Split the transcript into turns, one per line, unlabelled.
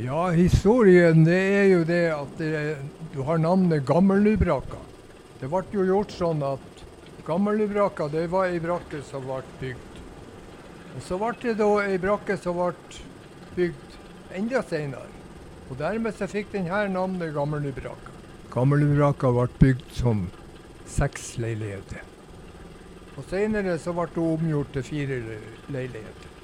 Ja, historien det er jo det at det, du har navnet Gammelnybraka. Det ble jo gjort sånn at Gammelnybraka det var ei brakke som ble bygd. Og så ble det da ei brakke som ble bygd enda senere. Og dermed så fikk denne navnet Gammelnybraka. Gammelnybraka ble bygd som seks leiligheter. Og senere så ble det omgjort til fire leiligheter.